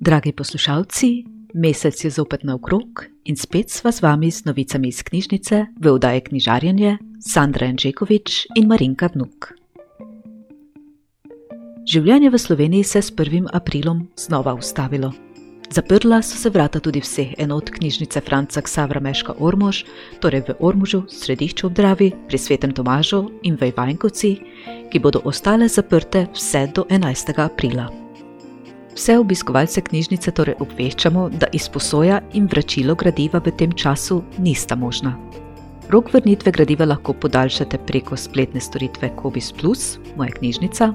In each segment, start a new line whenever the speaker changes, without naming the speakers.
Dragi poslušalci, mesec je zopet naokrog in spet sva z vami z novicami iz knjižnice v oddaji Knjižarjenje, Sandra Enžekovič in Marinka Vnuk. Življenje v Sloveniji se je s 1. aprilom znova ustavilo. Zaprla so se vrata tudi vseh enot knjižnice Franca Ksavra Meška Ormož, torej v Ormužu, središču obdravi, pri Svetem Tomažu in v Ivajnkovci, ki bodo ostale zaprte vse do 11. aprila. Vse obiskovalce knjižnice torej obveščamo, da izposoja in vračilo gradiva v tem času nista možna. Rok vrnitve gradiva lahko podaljšate preko spletne storitve Kobis Plus, moja knjižnica,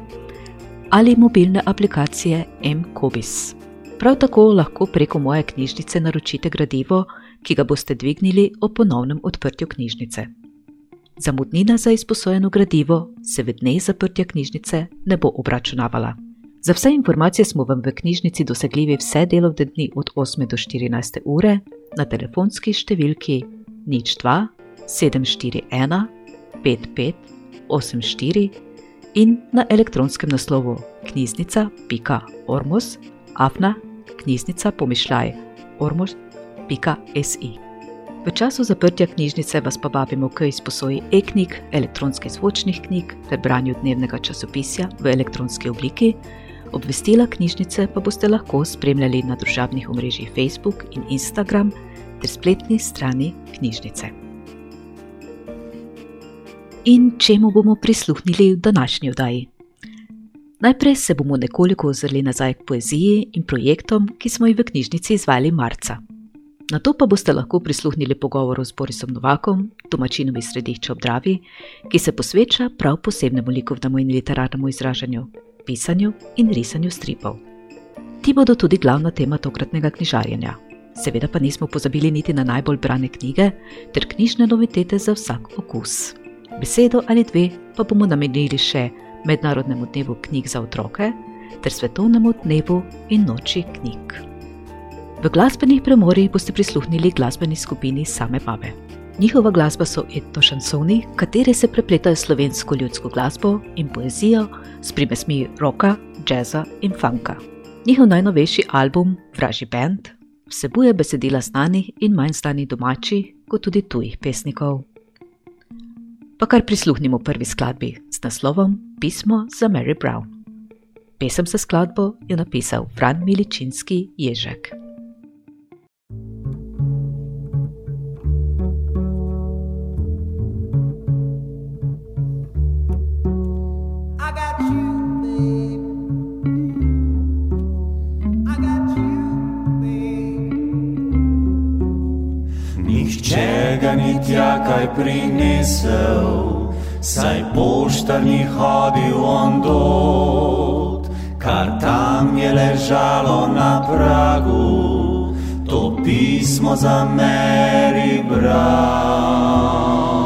ali mobilne aplikacije M-Kobis. Prav tako lahko preko moje knjižnice naročite gradivo, ki ga boste dvignili ob ponovnem odprtju knjižnice. Zamudnina za izposojeno gradivo se v dneh zaprtja knjižnice ne bo obračunavala. Za vse informacije smo vam v knjižnici dosegljivi vse delovne dni od 8 do 14 ure na telefonski številki nič 2 741 5584 in na elektronskem naslovu knjižnica.ormos afna knjižnica pomišljaj ormož.si. V času zaprtja knjižnice vas pa vabimo k izposoji e-knjig, elektronskih zvočnih knjig ter branju dnevnega časopisja v elektronski obliki. Obvestila knjižnice pa boste lahko spremljali na družabnih omrežjih Facebook in Instagram ter spletni strani knjižnice. In čemu bomo prisluhnili v današnji oddaji? Najprej se bomo nekoliko ozrli nazaj k poeziji in projektom, ki smo jih v knjižnici izvali marca. Na to pa boste lahko prisluhnili pogovoru s Borisom Novakom, domačinom iz središča obdravi, ki se posveča prav posebnemu likovnemu in literarnemu izražanju, pisanju in risanju stripov. Ti bodo tudi glavna tema tokratnega knjižarjenja. Seveda pa nismo pozabili niti na najbolj brane knjige ter knjižne novitete za vsak okus. Besedo ali dve pa bomo namenili še Mednarodnemu dnevu knjig za otroke ter Svetovnemu dnevu in noči knjig. V glasbenih premorih boste prisluhnili glasbeni skupini Same Babe. Njihova glasba so etno šansoni, kateri se prepletajo slovensko ljudsko glasbo in poezijo s primesmi roka, jazza in funka. Njihov najnovejši album, Vraži Band, vsebuje besedila znanih in manj znanih domačih, kot tudi tujih pesnikov. Pa kar prisluhnimo prvi skladbi s naslovom Pismo za Mary Brown. Pesem za skladbo je napisal Fran Miličinski Ježek.
Nihče ga ni tja kaj prinesel saj poštar ni hodil on dot, kar tam je ležalo na pragu, to pismo za Mary Brown.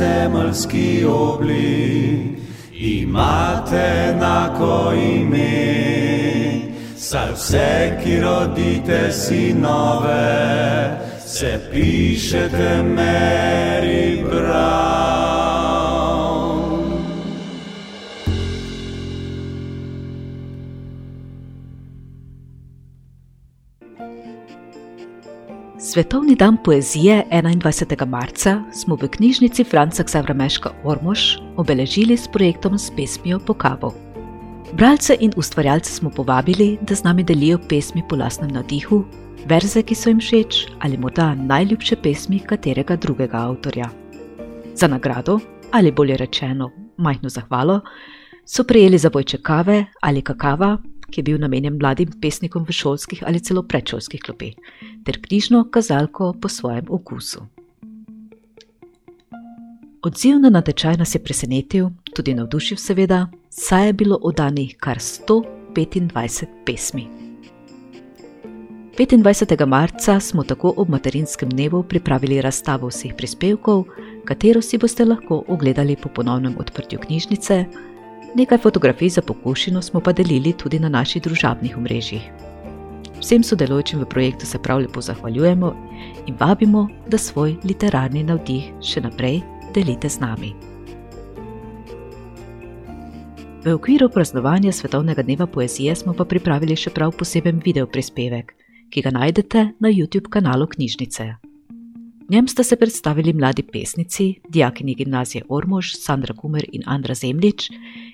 Zemeljski oblik, imate enako ime. Saj vse, ki rodite sinove, se pišete Mary Brown.
Svetovni dan poezije 21. marca smo v knjižnici Franca Xavrameška Ormož obeležili s projektom s pesmijo po kavu. Bralce in ustvarjalce smo povabili, da z nami delijo pesmi po lastnem navdihu, verze, ki so jim všeč ali morda najljubše pesmi katerega drugega avtorja. Za nagrado, ali bolje rečeno, majhno zahvalo, so prejeli zabojče kave ali kakava, ki je bil namenjen mladim pesnikom v šolskih ali celo predšolskih klopeh, ter knjižno kazalko po svojem okusu. Odziv na natečaj nas je presenetil, tudi navdušil, seveda, saj je bilo oddanih kar 125 pesmi. 25. marca smo tako ob materinskem dnevu pripravili razstavo vseh prispevkov, katero si boste lahko ogledali po ponovnem odprtju knjižnice, Nekaj fotografij za pokušino smo pa delili tudi na naših družabnih omrežjih. Vsem sodelujočim v projektu se prav lepo zahvaljujemo in vabimo, da svoj literarni navdih še naprej delite z nami. V okviru praznovanja Svetovnega dneva poezije smo pa pripravili še prav poseben video prispevek, ki ga najdete na YouTube kanalu Knjižnice njem sta se predstavili mladi pesnici, dijakini gimnazije Ormož, Sandra Kumer in Andra Zemljič,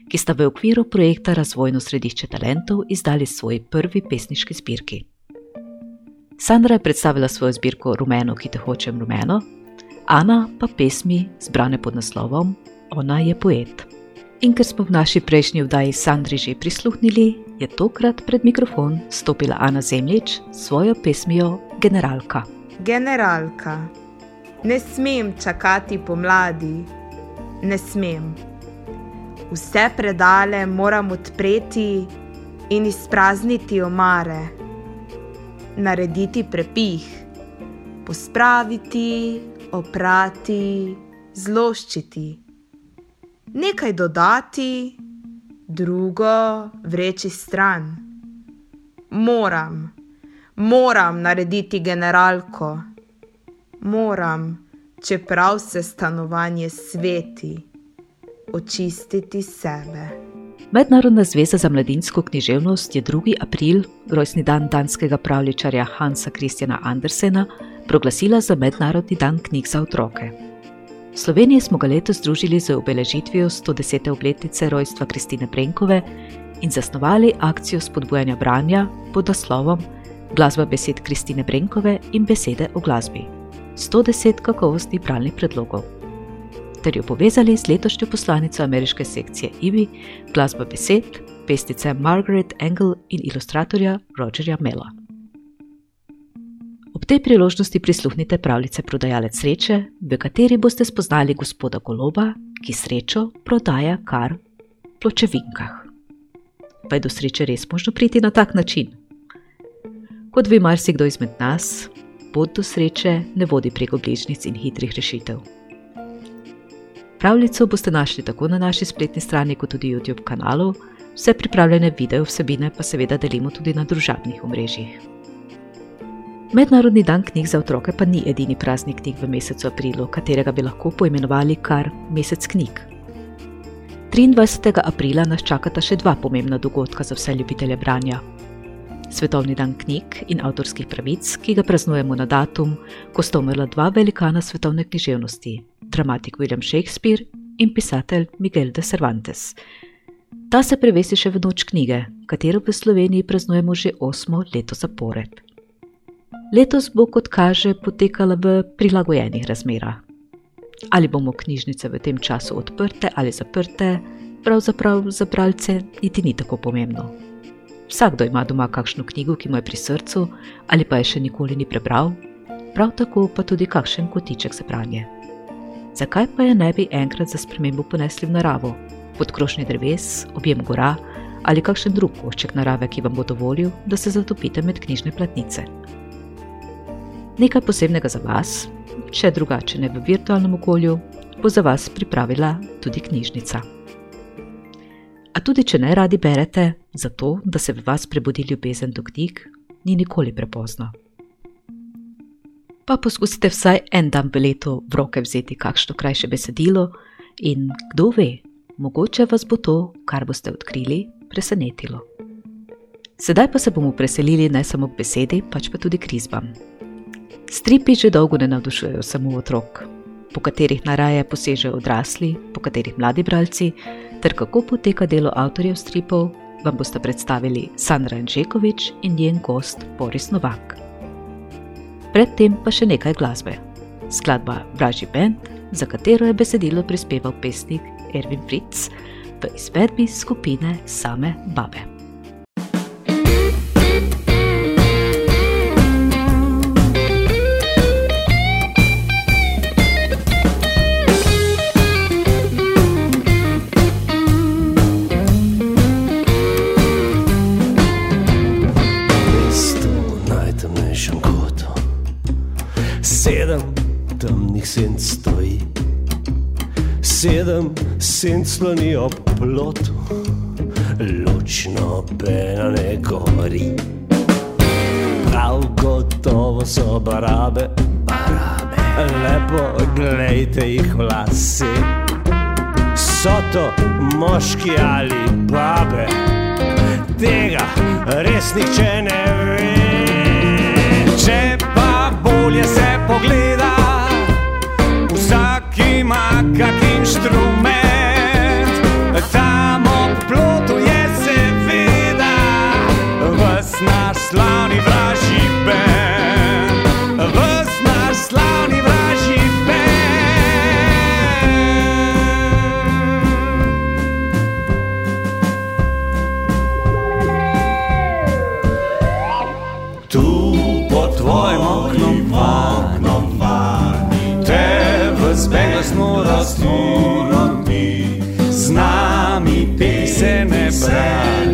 ki sta v okviru projekta Razvojno središče talentov izdali svoj prvi pesniški zbirki. Sandra je predstavila svojo zbirko Rumeno, ki te hočem rumeno, Ana pa pesmi zbrane pod naslovom Ona je poet. In ker smo v naši prejšnji vdaji Sandri že prisluhnili, je tokrat pred mikrofon stopila Ana Zemljič s svojo pesmijo Generalka.
Generalka. Ne smem čakati pomladi, ne smem. Vse predale moram odpreti in izprazniti omare, narediti prepih, pospraviti, oprati, zloščiti, nekaj dodati, drugo vreči stran. Moram, moram narediti generalko moram, čeprav se stanovanje sveti, očistiti sebe.
Mednarodna zveza za mladinsko književnost je 2. april, rojstni dan danskega pravličarja Hansa Kristjana Andersena, proglasila za Mednarodni dan knjig za otroke. V Sloveniji smo ga letos združili z obeležitvijo 110. obletnice rojstva Kristine Brenkove in zasnovali akcijo spodbujanja branja pod naslovom Glasba besed Kristine Brenkove in besede o glasbi. 110 kakovostnih bralnih predlogov. Ter jo povezali z letošnjo poslanico ameriške sekcije IBI, glasba besed, pestice Margaret Engel in ilustratorja Rogerja Mela. Ob tej priložnosti prisluhnite pravljice Prodajalec sreče, v kateri boste spoznali gospoda Goloba, ki srečo prodaja kar v pločevinkah. Pa je do sreče res možno priti na tak način? Kot ve marsikdo izmed nas, pot do sreče ne vodi preko bližnjic in hitrih rešitev. Pravljico boste našli tako na naši spletni strani, kot tudi na YouTube kanalu, vse pripravljene video vsebine pa seveda delimo tudi na družabnih omrežjih. Mednarodni dan knjig za otroke pa ni edini praznik knjig v mesecu aprilu, katerega bi lahko poimenovali kar mesec knjig. 23. aprila nas čakata še dva pomembna dogodka za vse ljubitelje branja. Svetovni dan knjig in avtorskih pravic, ki ga praznujemo na datum, ko sta umrla dva velikana svetovne književnosti, dramatik William Shakespeare in pisatelj Miguel de Cervantes. Ta se prevesi še v noč knjige, katero v Sloveniji praznujemo že osmo leto zapored. Letos bo, kot kaže, potekala v prilagojenih razmerah. Ali bomo knjižnice v tem času odprte ali zaprte, pravzaprav za bralce niti ni tako pomembno. Vsakdo ima doma kakšno knjigo, ki mu je pri srcu, ali pa je še nikoli ni prebral, prav tako pa tudi kakšen kotiček za branje. Zakaj pa je ne bi enkrat za spremembo ponesli v naravo, pod krošnje dreves, objem gora ali kakšen drug košček narave, ki vam bo dovolil, da se zatopite med knjižne platnice? Nekaj posebnega za vas, če drugače ne v virtualnem okolju, bo za vas pripravila tudi knjižnica. A tudi če ne radi berete, zato da se v vas prebudi ljubezen do knjig, ni nikoli prepozno. Pa poskusite vsaj en dan v letu v roke vzeti kakšno krajše besedilo in kdo ve, mogoče vas bo to, kar boste odkrili, presenetilo. Sedaj pa se bomo preselili ne samo k besedi, pač pa tudi k risbam. Stripi že dolgo ne navdušujejo samo otrok, po katerih naraje posežejo odrasli, po katerih mladi bralci, ter kako poteka delo avtorjev stripov, vam boste predstavili Sandra Anžekovič in njen gost Boris Novak. Predtem pa še nekaj glasbe. Skladba Vraži Band, za katero je besedilo prispeval pesnik Erwin Fritz v izvedbi skupine Same Babe.
Sedem senc sloni ob plotu, ločno pena ne gori. Prav gotovo so barabe, barabe. lepo gledajte jih vlasi. So to moški ali babe, tega res nihče ne ve. Če pa bolje se pogleda ima kak inštrument, tam ob plotu je seveda vas naš slavni vražji
se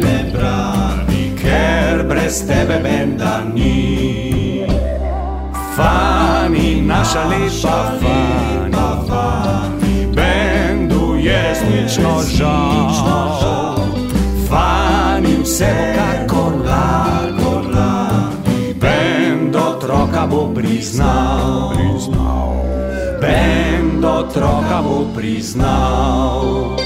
ne brani, ker brez tebe benda ni. Fani, naša lepa fani, bendu je resnično žal. Fani, vse bo kako lako, lako, bend otroka bo priznal. priznal bend otroka bo priznal.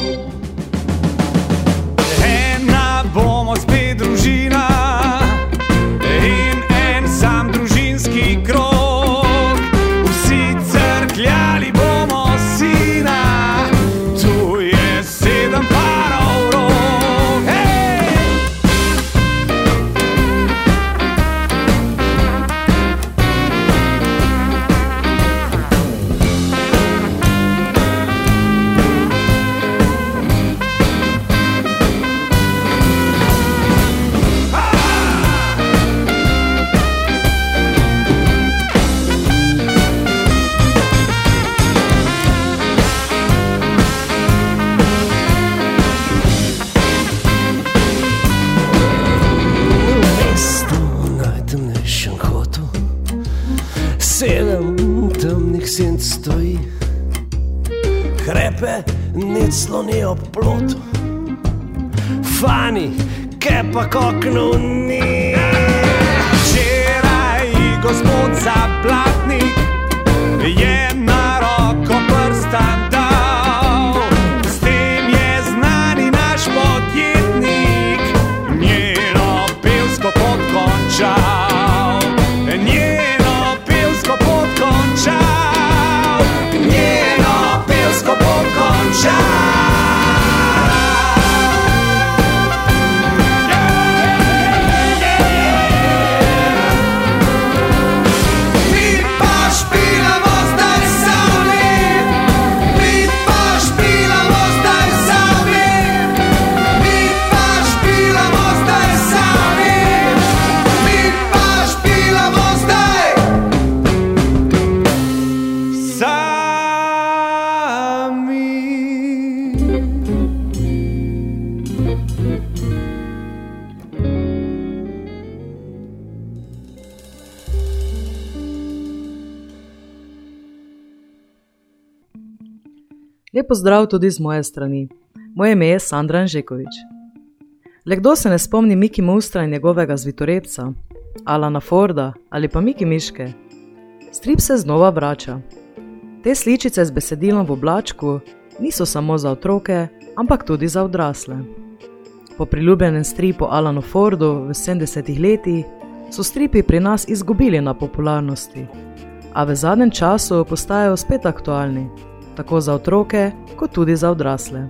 Pa kokno ni. Včeraj gospod zaplatnik je
Lepo zdrav tudi z moje strani. Moje ime je Sandra Anžekovič. Le kdo se ne spomni Miki Mustra in njegovega zvitorepca, Alana Forda ali pa Miki Miške? Strip se znova vrača. Te sličice z besedilom v oblačku niso samo za otroke, ampak tudi za odrasle. Po priljubljenem stripu Alanu Fordu v 70-ih letih so stripi pri nas izgubili na popularnosti, a v zadnjem času postajajo spet aktualni, tako za otroke, kot tudi za odrasle.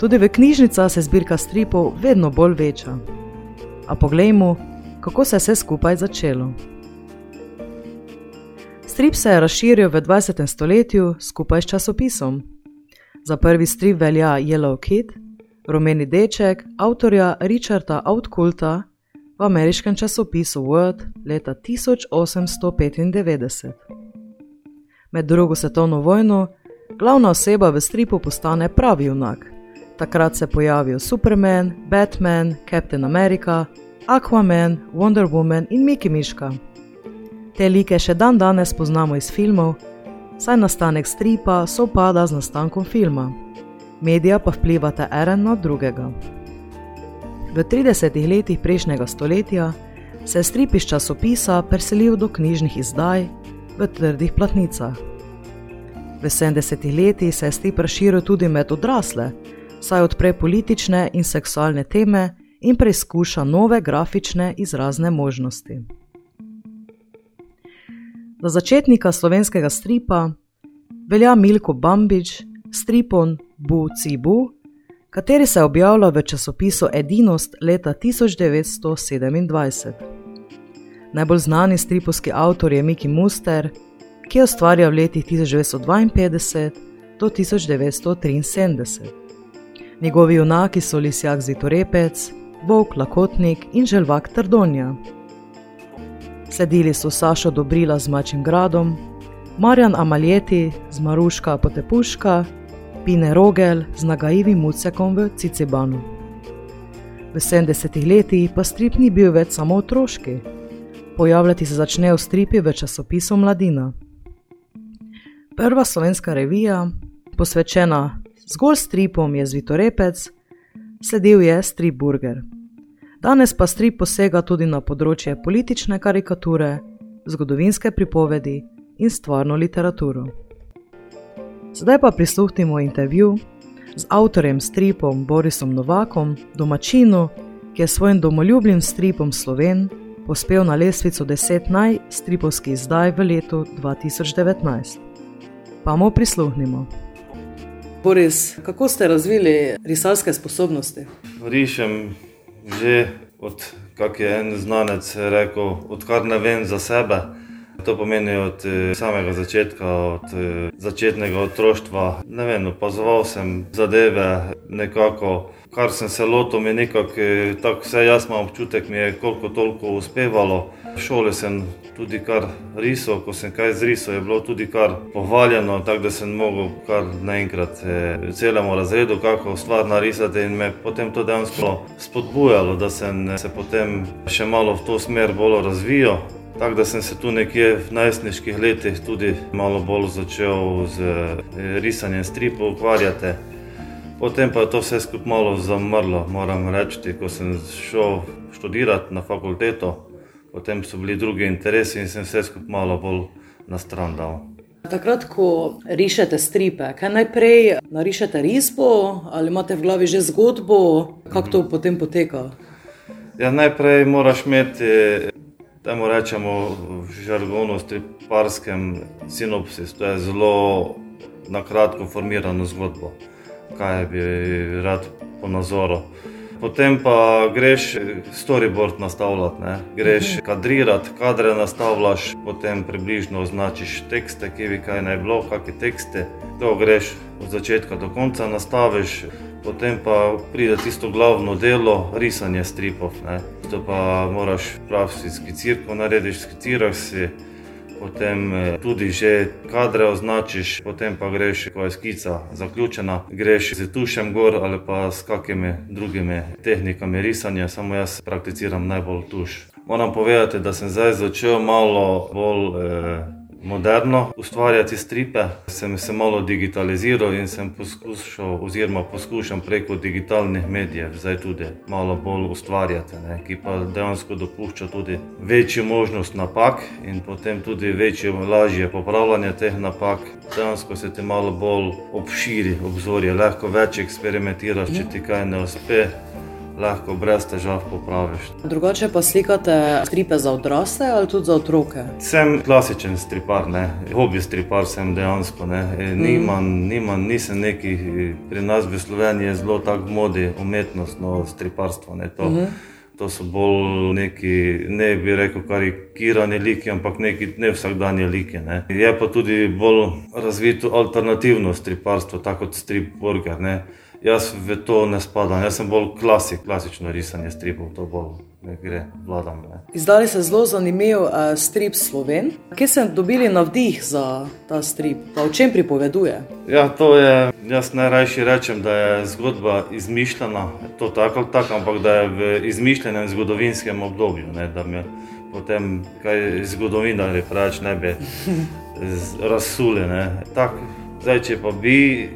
Tudi v knjižnicah se zbirka stripov vedno bolj veča. A poglejmo, kako se je vse skupaj začelo. Strip se je razširil v 20. stoletju skupaj s časopisom. Za prvi strip velja Yellow Kid, rumeni deček avtorja Richarda Outkulta v ameriškem časopisu Word leta 1895. Med drugo svetovno vojno glavna oseba v stripu postane pravi junak. Takrat se pojavijo Superman, Batman, Captain America, Aquaman, Wonder Woman in Mickey Miška. Te like še dan danes poznamo iz filmov, saj nastanek stripa sopada z nastankom filma. Medija pa vplivata eden na drugega. V 30 letih prejšnjega stoletja se je strip iz časopisa preselil do knjižnih izdaj v trdih platnicah. V 70 letih se je strip razširil tudi med odrasle, saj odpre politične in seksualne teme in preizkuša nove grafične izrazne možnosti. Za začetnika slovenskega stripa velja Milko Bambič, stripon Bu Cibu, kateri se je objavljal v časopisu Edinost leta 1927. Najbolj znani stripovski avtor je Miki Muster, ki je ustvarjal v letih 1952 do 1973. Njegovi junaki so Lisjak Zitorepec, Vok Lakotnik in Želvak Trdonja. Sledili so Sašo Dobrila z Mačim gradom, Marjan Amaljeti z Maruška Potepuška Pine Rogel z nagajivim mucekom v Cicibanu. V 70-ih letih pa strip ni bil več samo otroški, pojavljati se začnejo stripi v časopisu Mladina. Prva slovenska revija, posvečena zgolj stripom, je Zvitorepec, sledil je Strip Burger. Danes pa strip posega tudi na področje politične karikature, zgodovinske pripovedi in stvarno literaturo. Sedaj pa prisluhnimo intervju z avtorjem stripom Borisom Novakom, domačinu, ki je svojim domoljubnim stripom Sloven pospel na lestvico 10 najstripovskih izdaj v letu 2019. Pa mu prisluhnimo. Boris, kako ste razvili risalske sposobnosti?
Rišem že od, kak je en znanec rekel, odkar ne vem za sebe. To pomeni od eh, samega začetka, od eh, začetnega otroštva. Ne vem, opazoval sem zadeve, nekako, kar sem se lotil, mi je nekako eh, tako, vse jaz imam občutek, mi je koliko toliko uspevalo. V šoli sem tudi kar risal, ko sem kaj zrisal, je bilo tudi kar pohvaljeno, tako da sem mogel kar naenkrat celemu razredu kako stvar narisati in me potem to dejansko spodbujalo, da sem se potem še malo v to smer bolj razvijal. Tako da sem se tu nekje v najstniških letih tudi malo bolj začel z eh, risanjem stripov ukvarjati. Potem pa je to vse skupaj malo zamrlo, moram reči, ko sem šel študirati na fakulteto, potem so bili drugi interesi in sem vse skupaj malo bolj na stran dal.
Takrat, ko rišete stripe, kaj najprej narišete risbo ali imate v glavi že zgodbo, kako to potem poteka?
Ja, najprej moraš imeti Temu rečemo v žargonu, striparskem sinopsis. To je zelo na kratko formirano zgodbo, kaj bi rad po nazoru. Potem pa greš storyboard nastavljati, ne? greš mhm. kadrirati, kadre nastavljaš, potem približno označiš tekste, ki bi kaj naj bilo, kakšne tekste. To greš od začetka do konca, nastaviš potem pa pride tisto glavno delo, risanje stripov. Ne. To pa moraš prav si skicirko narediš, skiciraš si, potem eh, tudi že kadre označiš, potem pa greš, ko je skica zaključena, greš z tušem gor ali pa s kakimi drugimi tehnikami risanja, samo jaz prakticiram najbolj tuš. Moram povedati, da sem zdaj začel malo bolj eh, moderno ustvarjati stripe. Sem se malo digitaliziral in sem poskušal, oziroma poskušam preko digitalnih medijev, zdaj tudi malo bolj ustvarjati, ne, ki pa dejansko dopušča tudi večjo možnost napak in potem tudi večje, lažje popravljanje teh napak. Dejansko se ti malo bolj obširi obzorje, lahko več eksperimentiraš, če ti kaj ne uspe lahko brez težav popraviš.
Drugače pa slikate stripe za odrasle ali tudi za otroke?
Sem klasičen stripar, ne. hobi stripar sem dejansko. E, nimam, nimam, nisem neki, pri nas v Sloveniji je zelo tako modi umetnostno striparstvo. Ne, to, uh -huh. to so bolj neki, ne bi rekel, karikirani liki, ampak neki ne vsakdanje liki. Ne. Je pa tudi bolj razvito alternativno striparstvo, tako kot strip burger. Jaz v to ne spadam, jaz sem bolj klasik, klasično risanje stripov, to bolj ne gre, vladam. Ne.
Izdali ste zelo zanimiv uh, strip Sloven. Kje ste dobili navdih za ta strip, pa o čem pripoveduje?
Ja, to je, jaz najrajši rečem, da je zgodba izmišljena, to tako ali tako, ampak da je v izmišljenem zgodovinskem obdobju, ne, da mi potem kaj zgodovinari preveč ne bi razsuli. Zdaj, če pa bi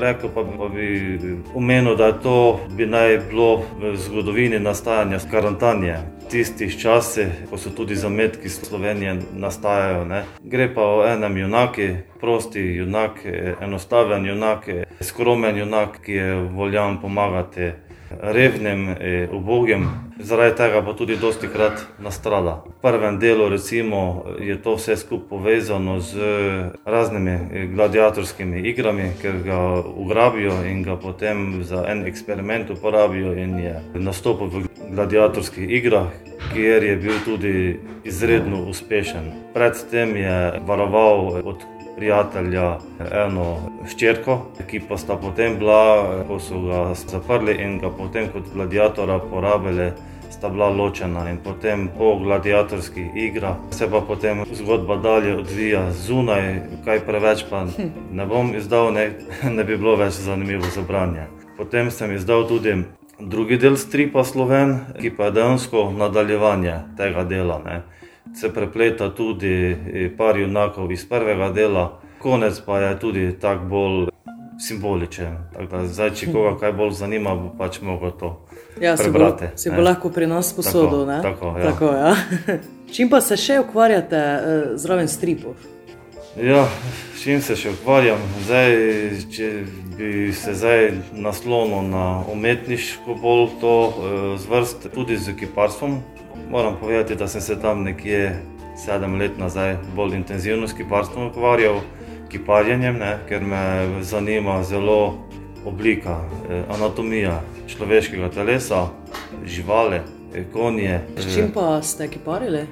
rekel pa, pa bi omenil, da to bi naj bilo v zgodovini nastajanja karantanje. Tistih časih, ko so tudi zametki Slovenije nastajajo. Ne. Gre pa o enem junaku, prosti junak, enostaven junak, skromen junak, ki je voljan pomagati revnim, e, ubogim, zaradi tega pa tudi dosti krat nastrada. V prvem delu recimo, je to vse skupaj povezano z raznimi gladiatorskimi igrami, ker ga ugrabijo in ga potem za en eksperiment uporabijo in je nastopil v gladiatorskih igrah, kjer je bil tudi izredno uspešen. Predtem je varoval od prijatelja eno ščerko, ki pa sta potem bila, ko so ga zaprli in ga potem kot gladiatora porabili. Sta bila ločena in potem po gladiatorskih igrah se pa potem zgodba dalje odvija zunaj, kaj preveč pa ne bom izdal, ne, ne bi bilo več zanimivo za branje. Potem sem izdal tudi drugi del stripa Sloven, ki pa je dejansko nadaljevanje tega dela. Ne se prepleta tudi eh, par junakov iz prvega dela, konec pa je tudi tako bolj simboličen. Da, zdaj, če koga kaj bolj zanima, bo pač mogel to ja, prebrati.
Si bo, si bo lahko pri nas posodil.
Tako, tako, ja. tako,
ja. Čim pa se še ukvarjate uh, zraven stripov?
Ja, čim se še ukvarjam, zdaj, če bi se zdaj naslonil na umetniško bolj to uh, zvrst, tudi z kiparstvom, Moram povedati, da sem se tam nekje sedem let nazaj bolj intenzivno s kiparstvom ukvarjal, kiparjenjem, ne, ker me zanima zelo oblika, eh, anatomija človeškega telesa, živali, eh, konje.
S čim pa ste kiparili?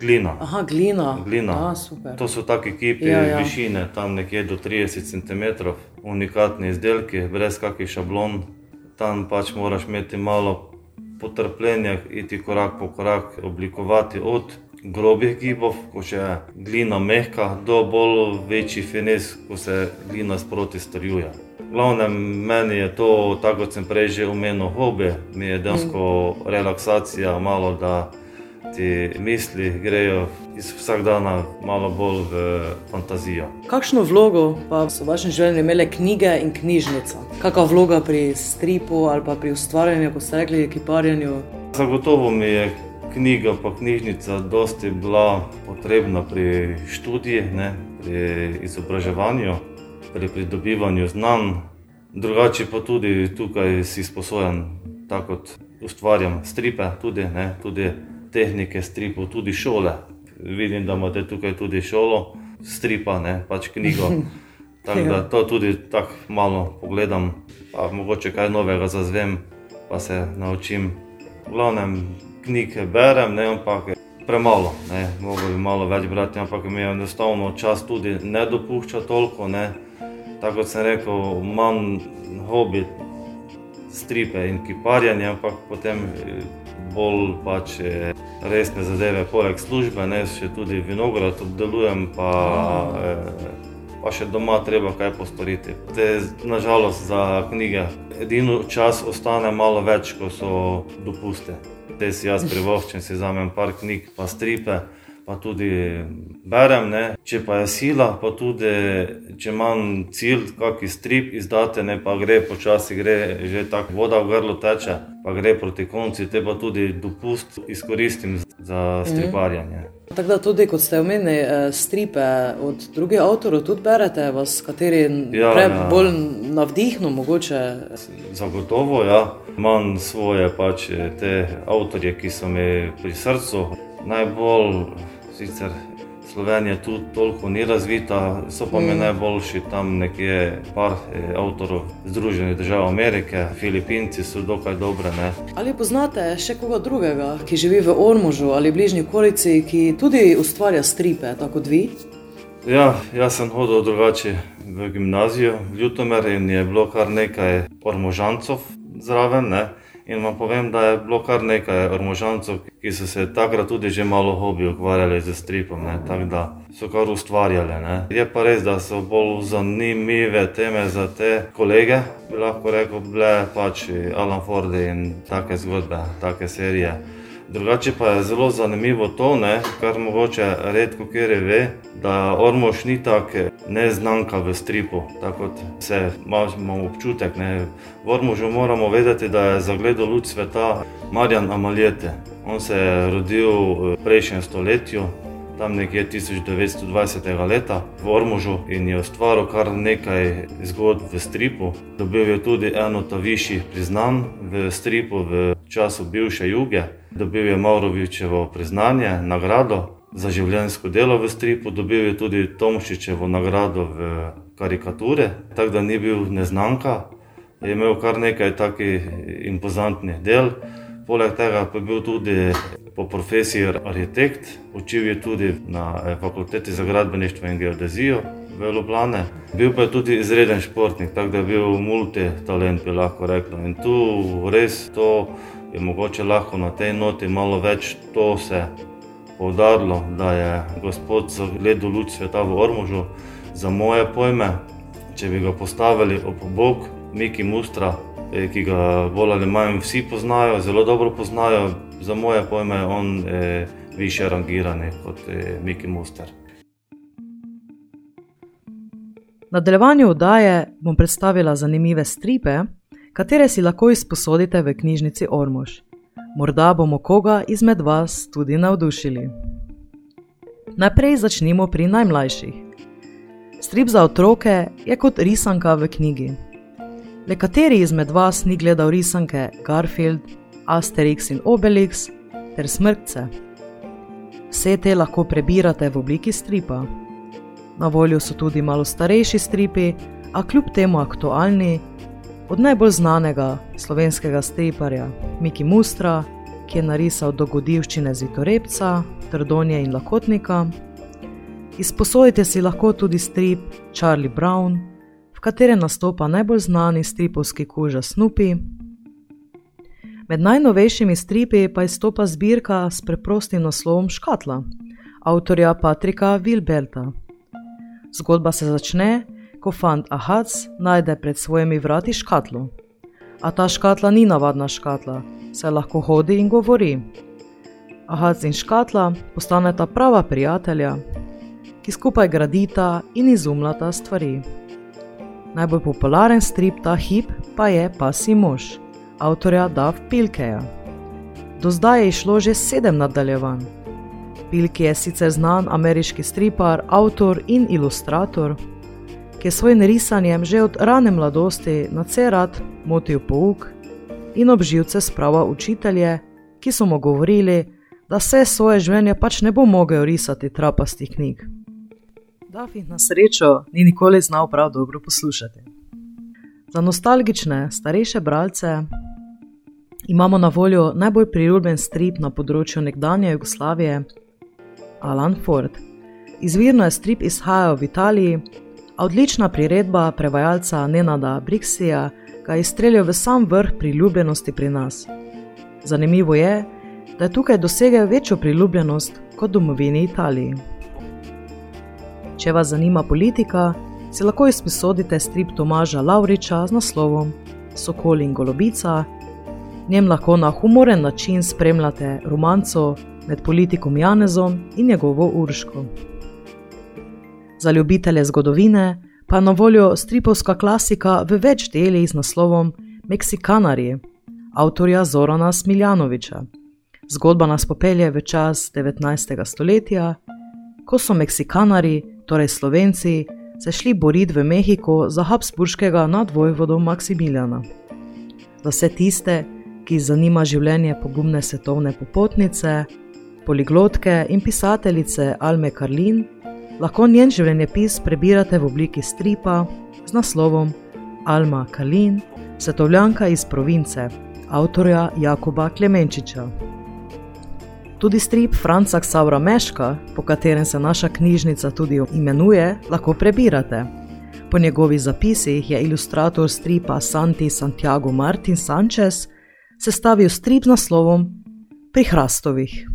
Glina.
Aha, glina.
glina.
A,
to so tako kipi ja, ja. višine, tam nekje do 30 cm, unikatni izdelki, brez kakih šablon. Tam pač moraš imeti malo potrpljenja, iti korak po korak, oblikovati od grobih gibov, ko še je glina mehka, do bolj večjih fines, ko se glina sproti strjuje. Glavno meni je to, tako kot sem prej že omenil, hobi, mi je dejansko relaksacija, malo da ti misli grejo iz vsakdana malo bolj v fantazijo.
Kakšno vlogo pa so v vašem življenju imele knjige in knjižnica? Kakšna vloga pri stripu ali pa pri ustvarjanju, kot ste rekli, kiparjenju?
Zagotovo mi je knjiga pa knjižnica dosti bila potrebna pri študiji, ne, pri izobraževanju, pri pridobivanju znanj. Drugače pa tudi tukaj si sposojen, tako kot ustvarjam stripe, tudi, ne, tudi tehnike stripov, tudi šole. Vidim, da imate tukaj tudi šolo, stripa, ne pač knjigo. Tako da ja. to tudi tako malo pogledam, pa mogoče kaj novega zazvem, pa se naučim. V glavnem knjige berem, ne ampak premalo, ne mogo bi malo več brati, ampak mi je enostavno čas tudi ne dopušča toliko. Ne. Tako kot sem rekel, imam hobi stripe in kiparjanje, ampak potem bolj pač resne zadeve, poleg službe, ne še tudi vinograd obdelujem, pa, eh, pa še doma treba kaj postoriti. Te, nažalost za knjige edino čas ostane malo več, ko so dopuste. Te si jaz privoščim, si vzamem par knjig, pa stripe. Pa tudi berem. Ne. Če pa je sila, pa tudi če imam cilj, kakšen strip izdate, ne pa gre počasi, gre že tako voda v grlu teče, pa gre proti koncu, te pa tudi dopust izkoristim za mhm. striparjanje. Mm.
Tako da tudi, kot ste omenili, eh, stripe od drugih avtorjev tudi berete, vas kateri ja, ja. bolj navdihnu mogoče?
Zagotovo, ja. Imam svoje pač te avtorje, ki so mi pri srcu najbolj sicer Slovenija tu toliko ni razvita, so pa mm. mi najboljši tam nekje par eh, avtorov Združenih držav Amerike, Filipinci so dokaj dobre. Ne.
Ali poznate še koga drugega, ki živi v Ormužu ali bližnji okolici, ki tudi ustvarja stripe, tako kot vi?
Ja, jaz sem hodil drugače v gimnazijo, v Ljutomer in je bilo kar nekaj ormožancov zraven. Ne. In vam povem, da je bilo kar nekaj ormožancov, ki so se takrat tudi že malo hobi ukvarjali z stripom, tako da so kar ustvarjali. Ne. Je pa res, da so bolj zanimive teme za te kolege, bi lahko rekel, bile pač Alan Ford in take zgodbe, take serije. Drugače pa je zelo zanimivo to, ne, kar mogoče redko kjer ve, da Ormož ni tako neznanka v stripu, tako kot se imamo občutek. Ne. V Ormožu moramo vedeti, da je zagledal luč sveta Marjan Amaljete. On se je rodil v prejšnjem stoletju, tam nekje 1920. leta v Ormožu in je ustvaril kar nekaj zgodb v stripu. Dobil je tudi eno ta višjih priznanj v stripu v času bivše juge. Dobil je Maurovičevo priznanje, nagrado za življenjsko delo v stripu, dobil je tudi Tomšičevo nagrado v karikature, tako da ni bil neznanka. Je imel kar nekaj takih impozantnih del. Poleg tega pa je bil tudi po profesiji arhitekt, učil je tudi na eh, fakulteti za gradbeništvo in geodezijo v Ljubljane. Bil pa je tudi izreden športnik, tako da je bil multitalent, bi lahko rekel. In tu res to je mogoče lahko na tej noti malo več to se poudarilo, da je gospod zagledal luč sveta v Ormužu. Za moje pojme, če bi ga postavili ob bok Miki Mustra, Eh, ki ga bolj ali manj vsi poznajo, zelo dobro poznajo. Za moje pojme je on eh, više rangiran kot eh, Miki Muster.
Na nadaljevanju oddaje bom predstavila zanimive stripe, katere si lahko izposodite v knjižnici Ormož. Morda bomo koga izmed vas tudi navdušili. Najprej začnimo pri najmlajših. Strip za otroke je kot risanka v knjigi. Le kateri izmed vas ni gledal risanke Garfield, Asterix in Obelix ter smrtce? Vse te lahko prebirate v obliki stripa. Na voljo so tudi malo starejši stripi, a kljub temu aktualni, od najbolj znanega slovenskega striparja Miki Mustra, ki je narisal dogodivščine Zitorepca, Trdonje in Lakotnika. Izposojite si lahko tudi strip Charlie Brown, katerem nastopa najbolj znani stripovski koža Snoopy. Med najnovejšimi stripi pa izstopa zbirka s preprostim naslovom Škatla, avtorja Patrika Wilberta. Zgodba se začne, ko fant Ahac najde pred svojimi vrati škatlo. A ta škatla ni navadna škatla, saj lahko hodi in govori. Ahac in škatla postaneta prava prijatelja, ki skupaj gradita in izumljata stvari. Najbolj popularen strip ta hip pa je Pasi mož, avtorja Dav Pilkeja. Do zdaj je išlo že sedem nadaljevanj. Pilke je sicer znan ameriški stripar, avtor in ilustrator, ki je svojim risanjem že od rane mladosti na vse rad motil pouk in obživce sprava učitelje, ki so mu govorili, da vse svoje življenje pač ne bo mogel risati trapastih knjig. Dafi na srečo ni nikoli znal prav dobro poslušati. Za nostalgične, starejše bralce imamo na voljo najbolj priljubljen strip na področju nekdanje Jugoslavije, Alan Ford. Izvirno je strip izhajal v Italiji, a odlična priredba prevajalca Nenada Brixija ga je izstrelil v sam vrh priljubljenosti pri nas. Zanimivo je, da je tukaj dosegel večjo priljubljenost kot domovini Italiji. Če vas zanima politika, si lahko izposodite strip Tomaža Lauriča z naslovom Sokol in Golobica. Njem lahko na humoren način spremljate romanco med politikom Janezom in njegovo Urško. Za ljubitelje zgodovine pa je na voljo stripovska klasika v več delih z naslovom Meksikanari, avtorja Zorana Smiljanoviča. Zgodba nas popelje v čas 19. stoletja, ko so Meksikanari, torej Slovenci, se šli boriti v Mehiko za Habsburškega nadvojvoda Maksimiljana. Za vse tiste, ki zanima življenje pogumne svetovne popotnice, poliglotke in pisateljice Alme Karlin, lahko njen življenjepis prebirate v obliki stripa z naslovom Alma Karlin, svetovljanka iz province, avtorja Jakoba Klemenčiča. Tudi strip Franca Ksaura Meška, po katerem se naša knjižnica tudi imenuje, lahko prebirate. Po njegovih zapisih je ilustrator stripa Santi Santiago Martin Sanchez sestavil strip z naslovom Pri Hrastovih.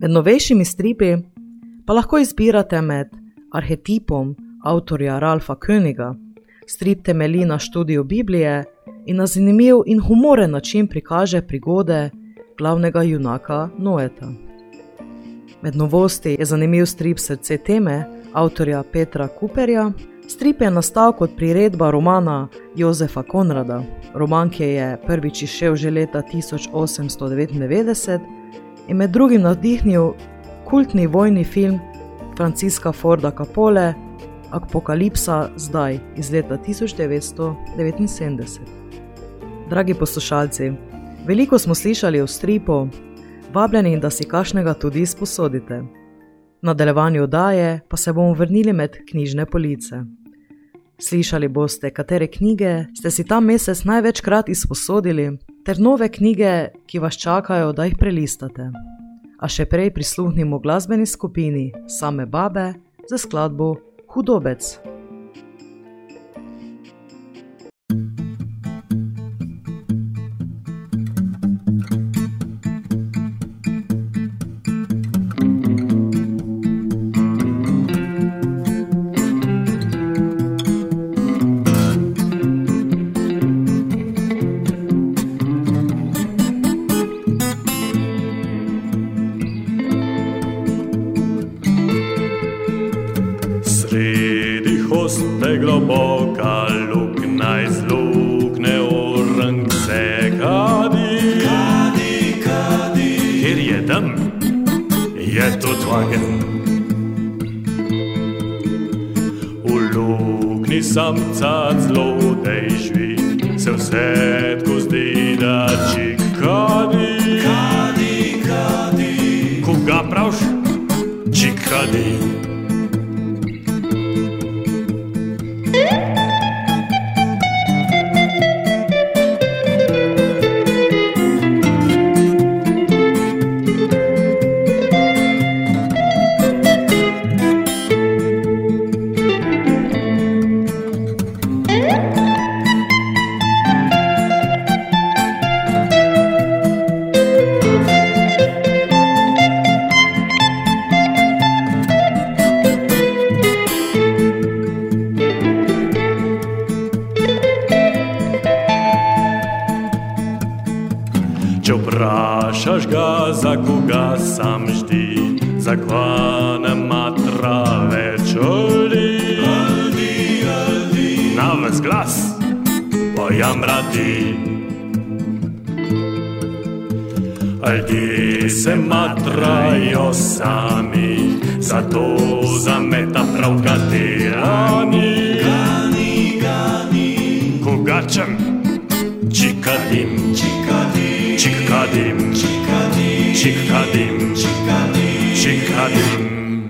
Med novejšimi stripi pa lahko izbirate med arhetipom avtorja Ralfa Königa, strip temelji na študiju Biblije in na zanimiv in humoren način prikaže prigode glavnega junaka Noeta. Med novosti je zanimiv strip Srce teme avtorja Petra Kuperja. Strip je nastal kot priredba romana Jozefa Konrada. Roman, ki je prvič izšel že leta 1899 in med drugim navdihnil kultni vojni film Franciska Forda Capole Apokalipsa zdaj iz leta 1979. Dragi poslušalci, veliko smo slišali o stripu, vabljeni, da si kašnega tudi izposodite. V nadaljevanju oddaje pa se bomo vrnili med knjižne police. Slišali boste, katere knjige ste si ta mesec največkrat izposodili, ter nove knjige, ki vas čakajo, da jih prelistate. A še prej prisluhnimo glasbeni skupini Same Babe za skladbo Hudobec.
Ljudje se matrajo sami, zato zameta prav katerani. Gani, gani, kogačem, čikadim, čikadim, čikadim, čikadim, čikadim, čikadim, čikadim.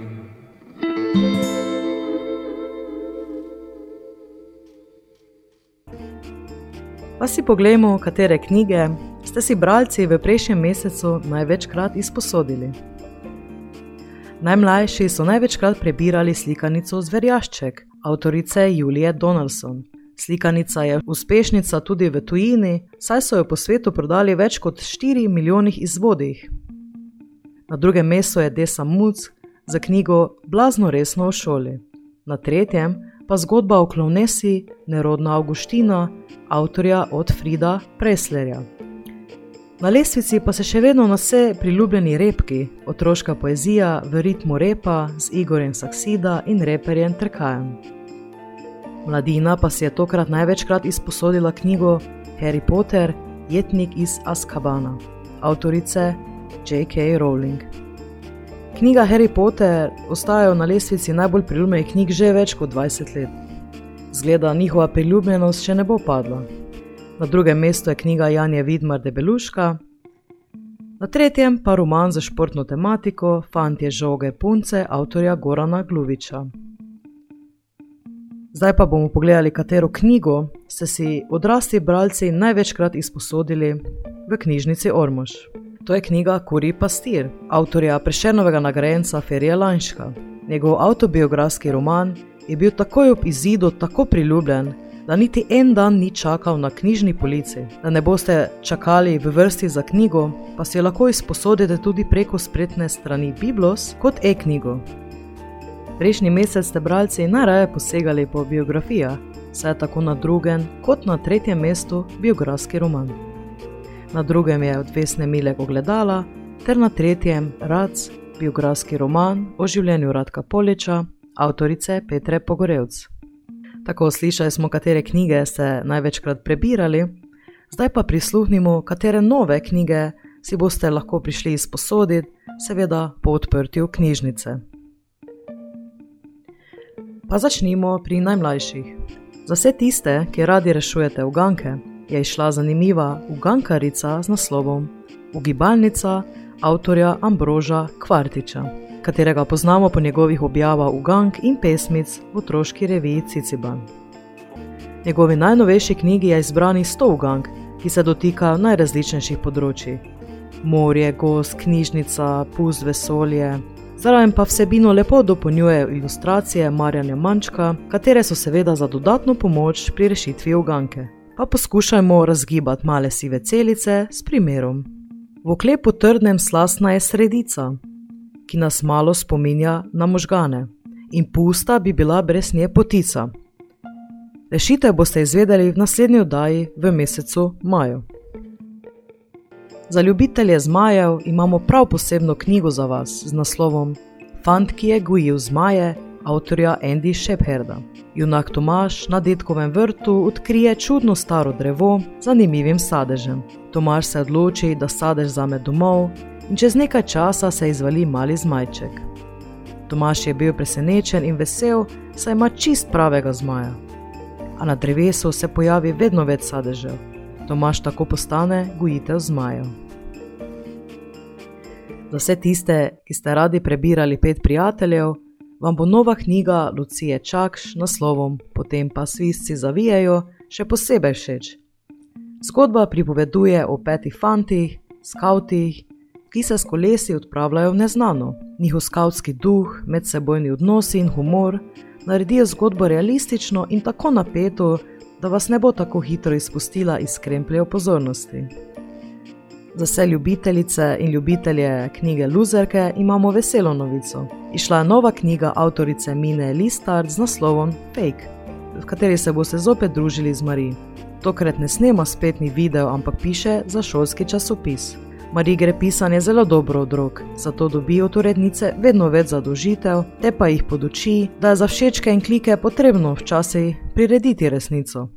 Pa si poglejmo, katere knjige ste si bralci v prejšnjem mesecu največkrat izposodili. Najmlajši so največkrat prebirali slikanico Zverjašček, avtorice Julije Donaldson. Slikanica je uspešnica tudi v tujini, saj so jo po svetu prodali več kot 4 milijonih izvodih. Na drugem mestu je Desa Muc za knjigo Blazno resno v šoli, na tretjem pa zgodba o klovnesi Nerodna Augustina, avtorja od Frida Preslerja. Na lestvici pa se še vedno nose priljubljeni repki, otroška poezija v ritmu repa z Igorjem Saksida in reperjem Trkajem. Mladina pa si je tokrat največkrat izposodila knjigo Harry Potter, jetnik iz Azkabana, avtorice J.K. Rowling. Knjiga Harry Potter ostaja na lestvici najbolj priljubljenih knjig že več kot 20 let. Zgleda, njihova priljubljenost še ne bo padla. Na drugem mestu je knjiga Janja Vidmar Debeluška, na tretjem pa roman za športno tematiko Fantje žoge punce avtorja Gorana Gluviča. Zdaj pa bomo pogledali, katero knjigo ste si odrasli bralci največkrat izposodili v knjižnici Ormož. To je knjiga Kuri Pastir, avtorja prešernovega nagrajenca Ferija Lanška. Njegov autobiografski roman je bil takoj ob izidu tako priljubljen, da niti en dan ni čakal na knjižni polici. Da ne boste čakali v vrsti za knjigo, pa si jo lahko izposodite tudi preko spletne strani Biblos kot e-knjigo. Prejšnji mesec ste bralci najraje posegali po biografijah, saj je tako na drugem kot na tretjem mestu biografski roman. Na drugem je odvesne mile ogledala, ter na tretjem Rac, biografski roman o življenju Radka Poliča, avtorice Petre Pogorevc. Tako slišali smo, katere knjige ste največkrat prebirali, zdaj pa prisluhnimo, katere nove knjige si boste lahko prišli izposoditi, seveda po odprtju knjižnice. Pa začnimo pri najmlajših. Za vse tiste, ki radi rešujete uganke, je išla zanimiva ugankarica z naslovom Ugibalnica avtorja Ambroža Kvartiča katerega poznamo po njegovih objavah v Gang in pesmic v otroški reviji Ciciban. Njegovi najnovejši knjigi je izbrani 100 Gang, ki se dotika najrazličnejših področji: morje, gost, knjižnica, pust, vesolje. Zraven pa vsebino lepo dopolnjujejo ilustracije Marjana Mančka, katere so seveda za dodatno pomoč pri rešitvi uganke. Pa poskušajmo razgibati male sive celice s primerom. V oklepu trdnem slasna je sredica, ki nas malo spominja na možgane, in pusta bi bila brez nje potica. Rešitev boste izvedeli v naslednji oddaji v mesecu maju. Za ljubitelje zmajev imamo prav posebno knjigo za vas z naslovom Fant, ki je gojil zmaje, avtorja Andy Shepherda. Junak Tomaš na detkovem vrtu odkrije čudno staro drevo z zanimivim sadežem. Tomaš se odloči, da sadež zame domov in čez nekaj časa se izvali mali zmajček. Tomaš je bil presenečen in vesel, saj ima čist pravega zmaja. A na drevesu se pojavi vedno več sadežev. Tomaš tako postane gojitelj zmajev. Za vse tiste, ki ste radi prebirali pet prijateljev, vam bo nova knjiga Lucije Čakš naslovom Potem pa svisci zavijajo še posebej všeč. Zgodba pripoveduje o petih fantih, skavtih ki se s kolesi odpravljajo v neznano. Njihov skavtski duh, medsebojni odnosi in humor naredijo zgodbo realistično in tako napeto, da vas ne bo tako hitro izpustila iz krempljev pozornosti. Za vse ljubitelice in ljubitelje knjige Luzerke imamo veselo novico. Išla je nova knjiga avtorice Mine Listard z naslovom Fake, v kateri se boste zopet družili z Marijo. Tokrat ne snema spletni video, ampak piše za šolski časopis. Mariji gre pisanje zelo dobro od rok, zato dobijo od urednice vedno več zadožitev, te pa jih poduči, da je za všečke in klike potrebno včasih prirediti resnico.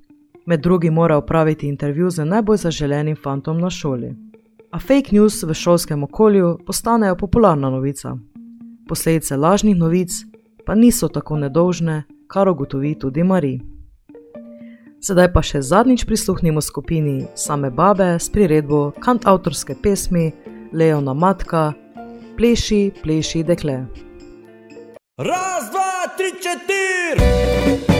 Med drugim mora upraviti intervju z najbolj zaželenim fantom na šoli. A fake news v šolskem okolju postanejo popularna novica. Posledice lažnih novic pa niso tako nedolžne, kar ugotovi tudi Marija. Sedaj pa še zadnjič prisluhnimo skupini Same Babe s priredbo kant avtorske pesmi Leona Matka, Pleši, pleši, dekle.
Raz, dva, tri, četiri!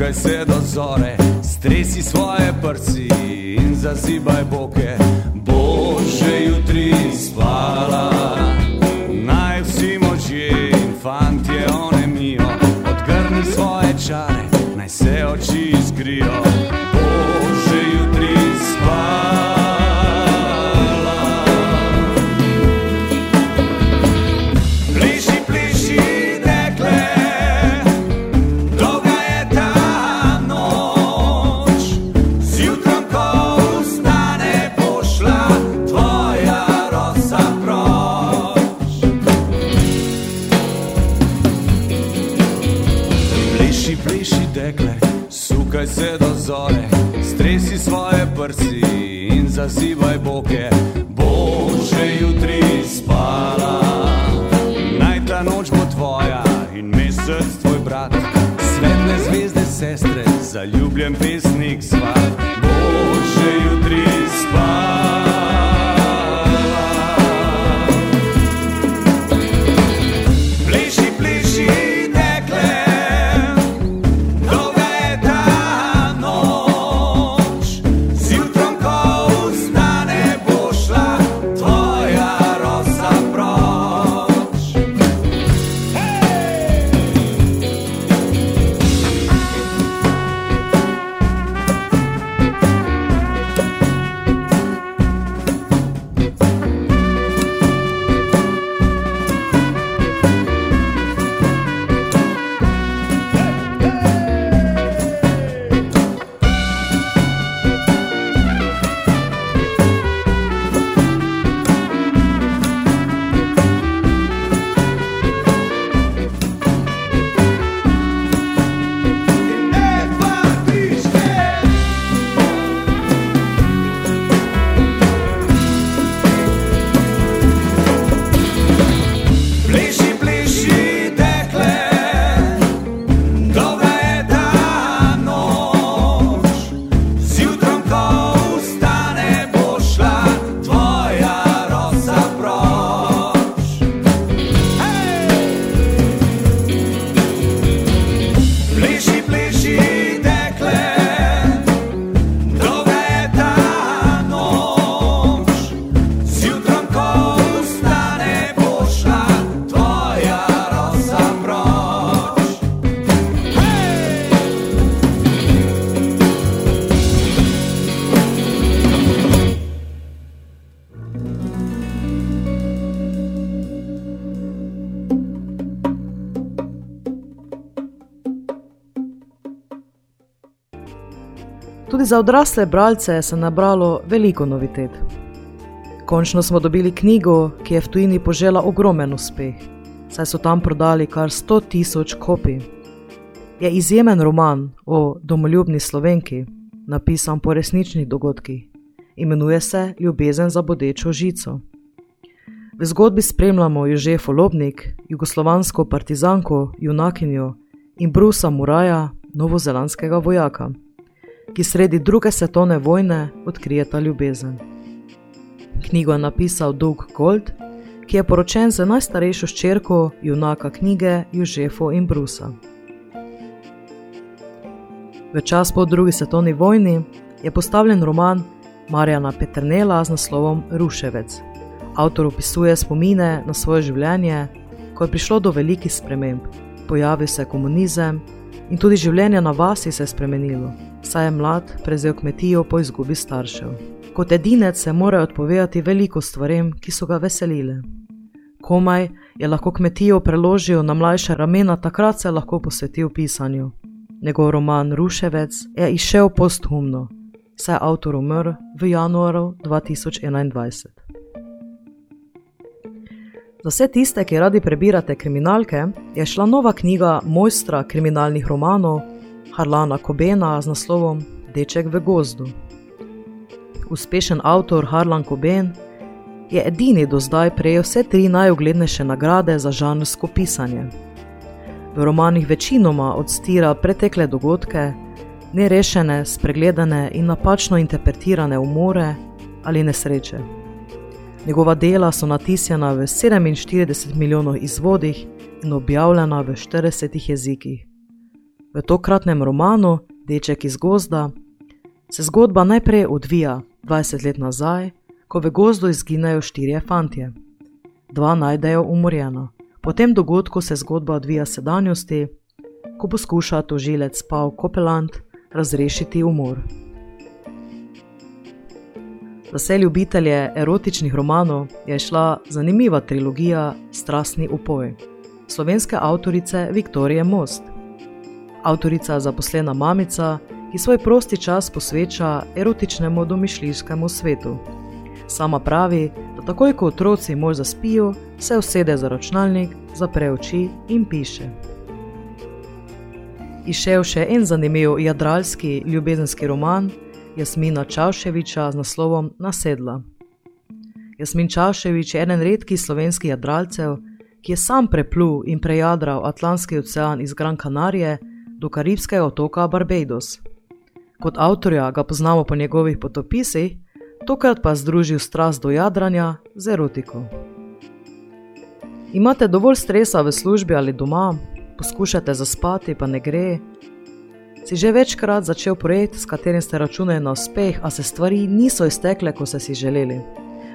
Sukaj se do zore, stresi svoje prsi in zazibaj boke.
Tudi za odrasle bralce se je nabralo veliko novitet. Končno smo dobili knjigo, ki je v tujini požela ogromen uspeh, saj so tam prodali kar 100 tisoč kopij. Je izjemen roman o domoljubni slovenki, napisan po resničnih dogodkih. Imenuje se Ljubezen za bodečo žico. V zgodbi spremljamo Jožefo Lobnik, jugoslovansko partizanko, junakinjo in Brusa Muraja, novozelandskega vojaka ki sredi druge svetovne vojne odkrijeta ljubezen. Knjigo je napisal Doug Gold, ki je poročen z najstarejšo hčerko junaka knjige Jožefo in Brusa. V čas po drugi svetovni vojni je postavljen roman Marjana Petrnela z naslovom Ruševec. Avtor opisuje spomine na svoje življenje, ko je prišlo do velikih sprememb. Pojavil se je komunizem in tudi življenje na vasi se je spremenilo, saj je mlad prevzel kmetijo po izgubi staršev. Kot edinec se mora odpovedati veliko stvarem, ki so ga veselile. Komaj je lahko kmetijo preložil na mlajše ramena, takrat se je lahko posvetil pisanju. Njegov roman Ruševec je izšel posthumno, saj je avtor umrl v januaru 2021. Za vse tiste, ki radi prebirate kriminalke, je šla nova knjiga mojstra kriminalnih romanov Harlana Kobena z naslovom Deček v gozdu. Uspešen avtor Harlan Koben je edini do zdaj prejel vse tri najuglednejše nagrade za žanrsko pisanje. V romanih večinoma odstira pretekle dogodke, nerešene, spregledane in napačno interpretirane umore ali nesreče. Njegova dela so natisnjena v 47 milijonov izvodih in objavljena v 40 jezikih. V tokratnem romanu Deček iz gozda se zgodba najprej odvija 20 let nazaj, ko v gozdu izginejo štirje fantje. Dva najdejo umorjena. Po tem dogodku se zgodba odvija sedanjosti, ko poskuša tožilec Paul Kopeland razrešiti umor. Za vse ljubitelje erotičnih romanov je šla zanimiva trilogija Strastni upoj slovenske avtorice Viktorije Most. Avtorica zaposlena mamica, ki svoj prosti čas posveča erotičnemu domišljijskemu svetu. Sama pravi, da takoj ko otroci moj zaspijo, se usede za računalnik, zapre oči in piše. Išel še en zanimiv jadralski ljubezenski roman Jasmina Čavševiča z naslovom Nasedla. Jasmin Čavševič je eden redkih slovenskih jadralcev, ki je sam preplul in prejadral Atlantski ocean iz Gran Canarie do karibskega otoka Barbados. Kot avtorja ga poznamo po njegovih potopisih, tokrat pa združil strast do jadranja z erotiko. Imate dovolj stresa v službi ali doma, poskušate zaspati, pa ne gre. Si že večkrat začel projekt, s katerim ste računali na uspeh, a se stvari niso iztekle, kot ste si želeli.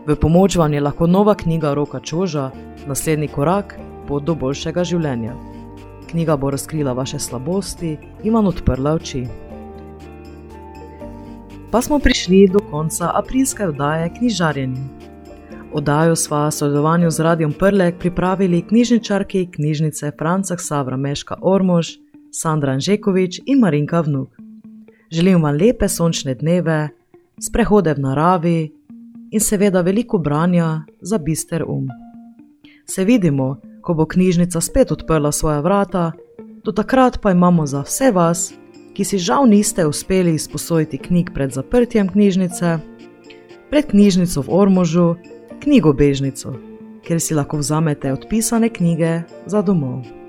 V pomoč vam je lahko nova knjiga Roka Čoža, naslednji korak pot do boljšega življenja. Knjiga bo razkrila vaše slabosti in vam odprla oči. Pa smo prišli do konca aprilske oddaje Knjižarjenje. Oddajo sva v sodelovanju z Radiom Prlek pripravili knjižničarki knjižnice Franca Savra Meška Ormož, Sandra Anžekovič in Marinka Vnuk. Želim vam lepe sončne dneve, sprehode v naravi in seveda veliko branja za bister um. Se vidimo, ko bo knjižnica spet odprla svoja vrata, do takrat pa imamo za vse vas, ki si žal niste uspeli izposojiti knjig pred zaprtjem knjižnice, pred knjižnico v Ormožu, knjigo Bežnico, kjer si lahko vzamete odpisane knjige za domov.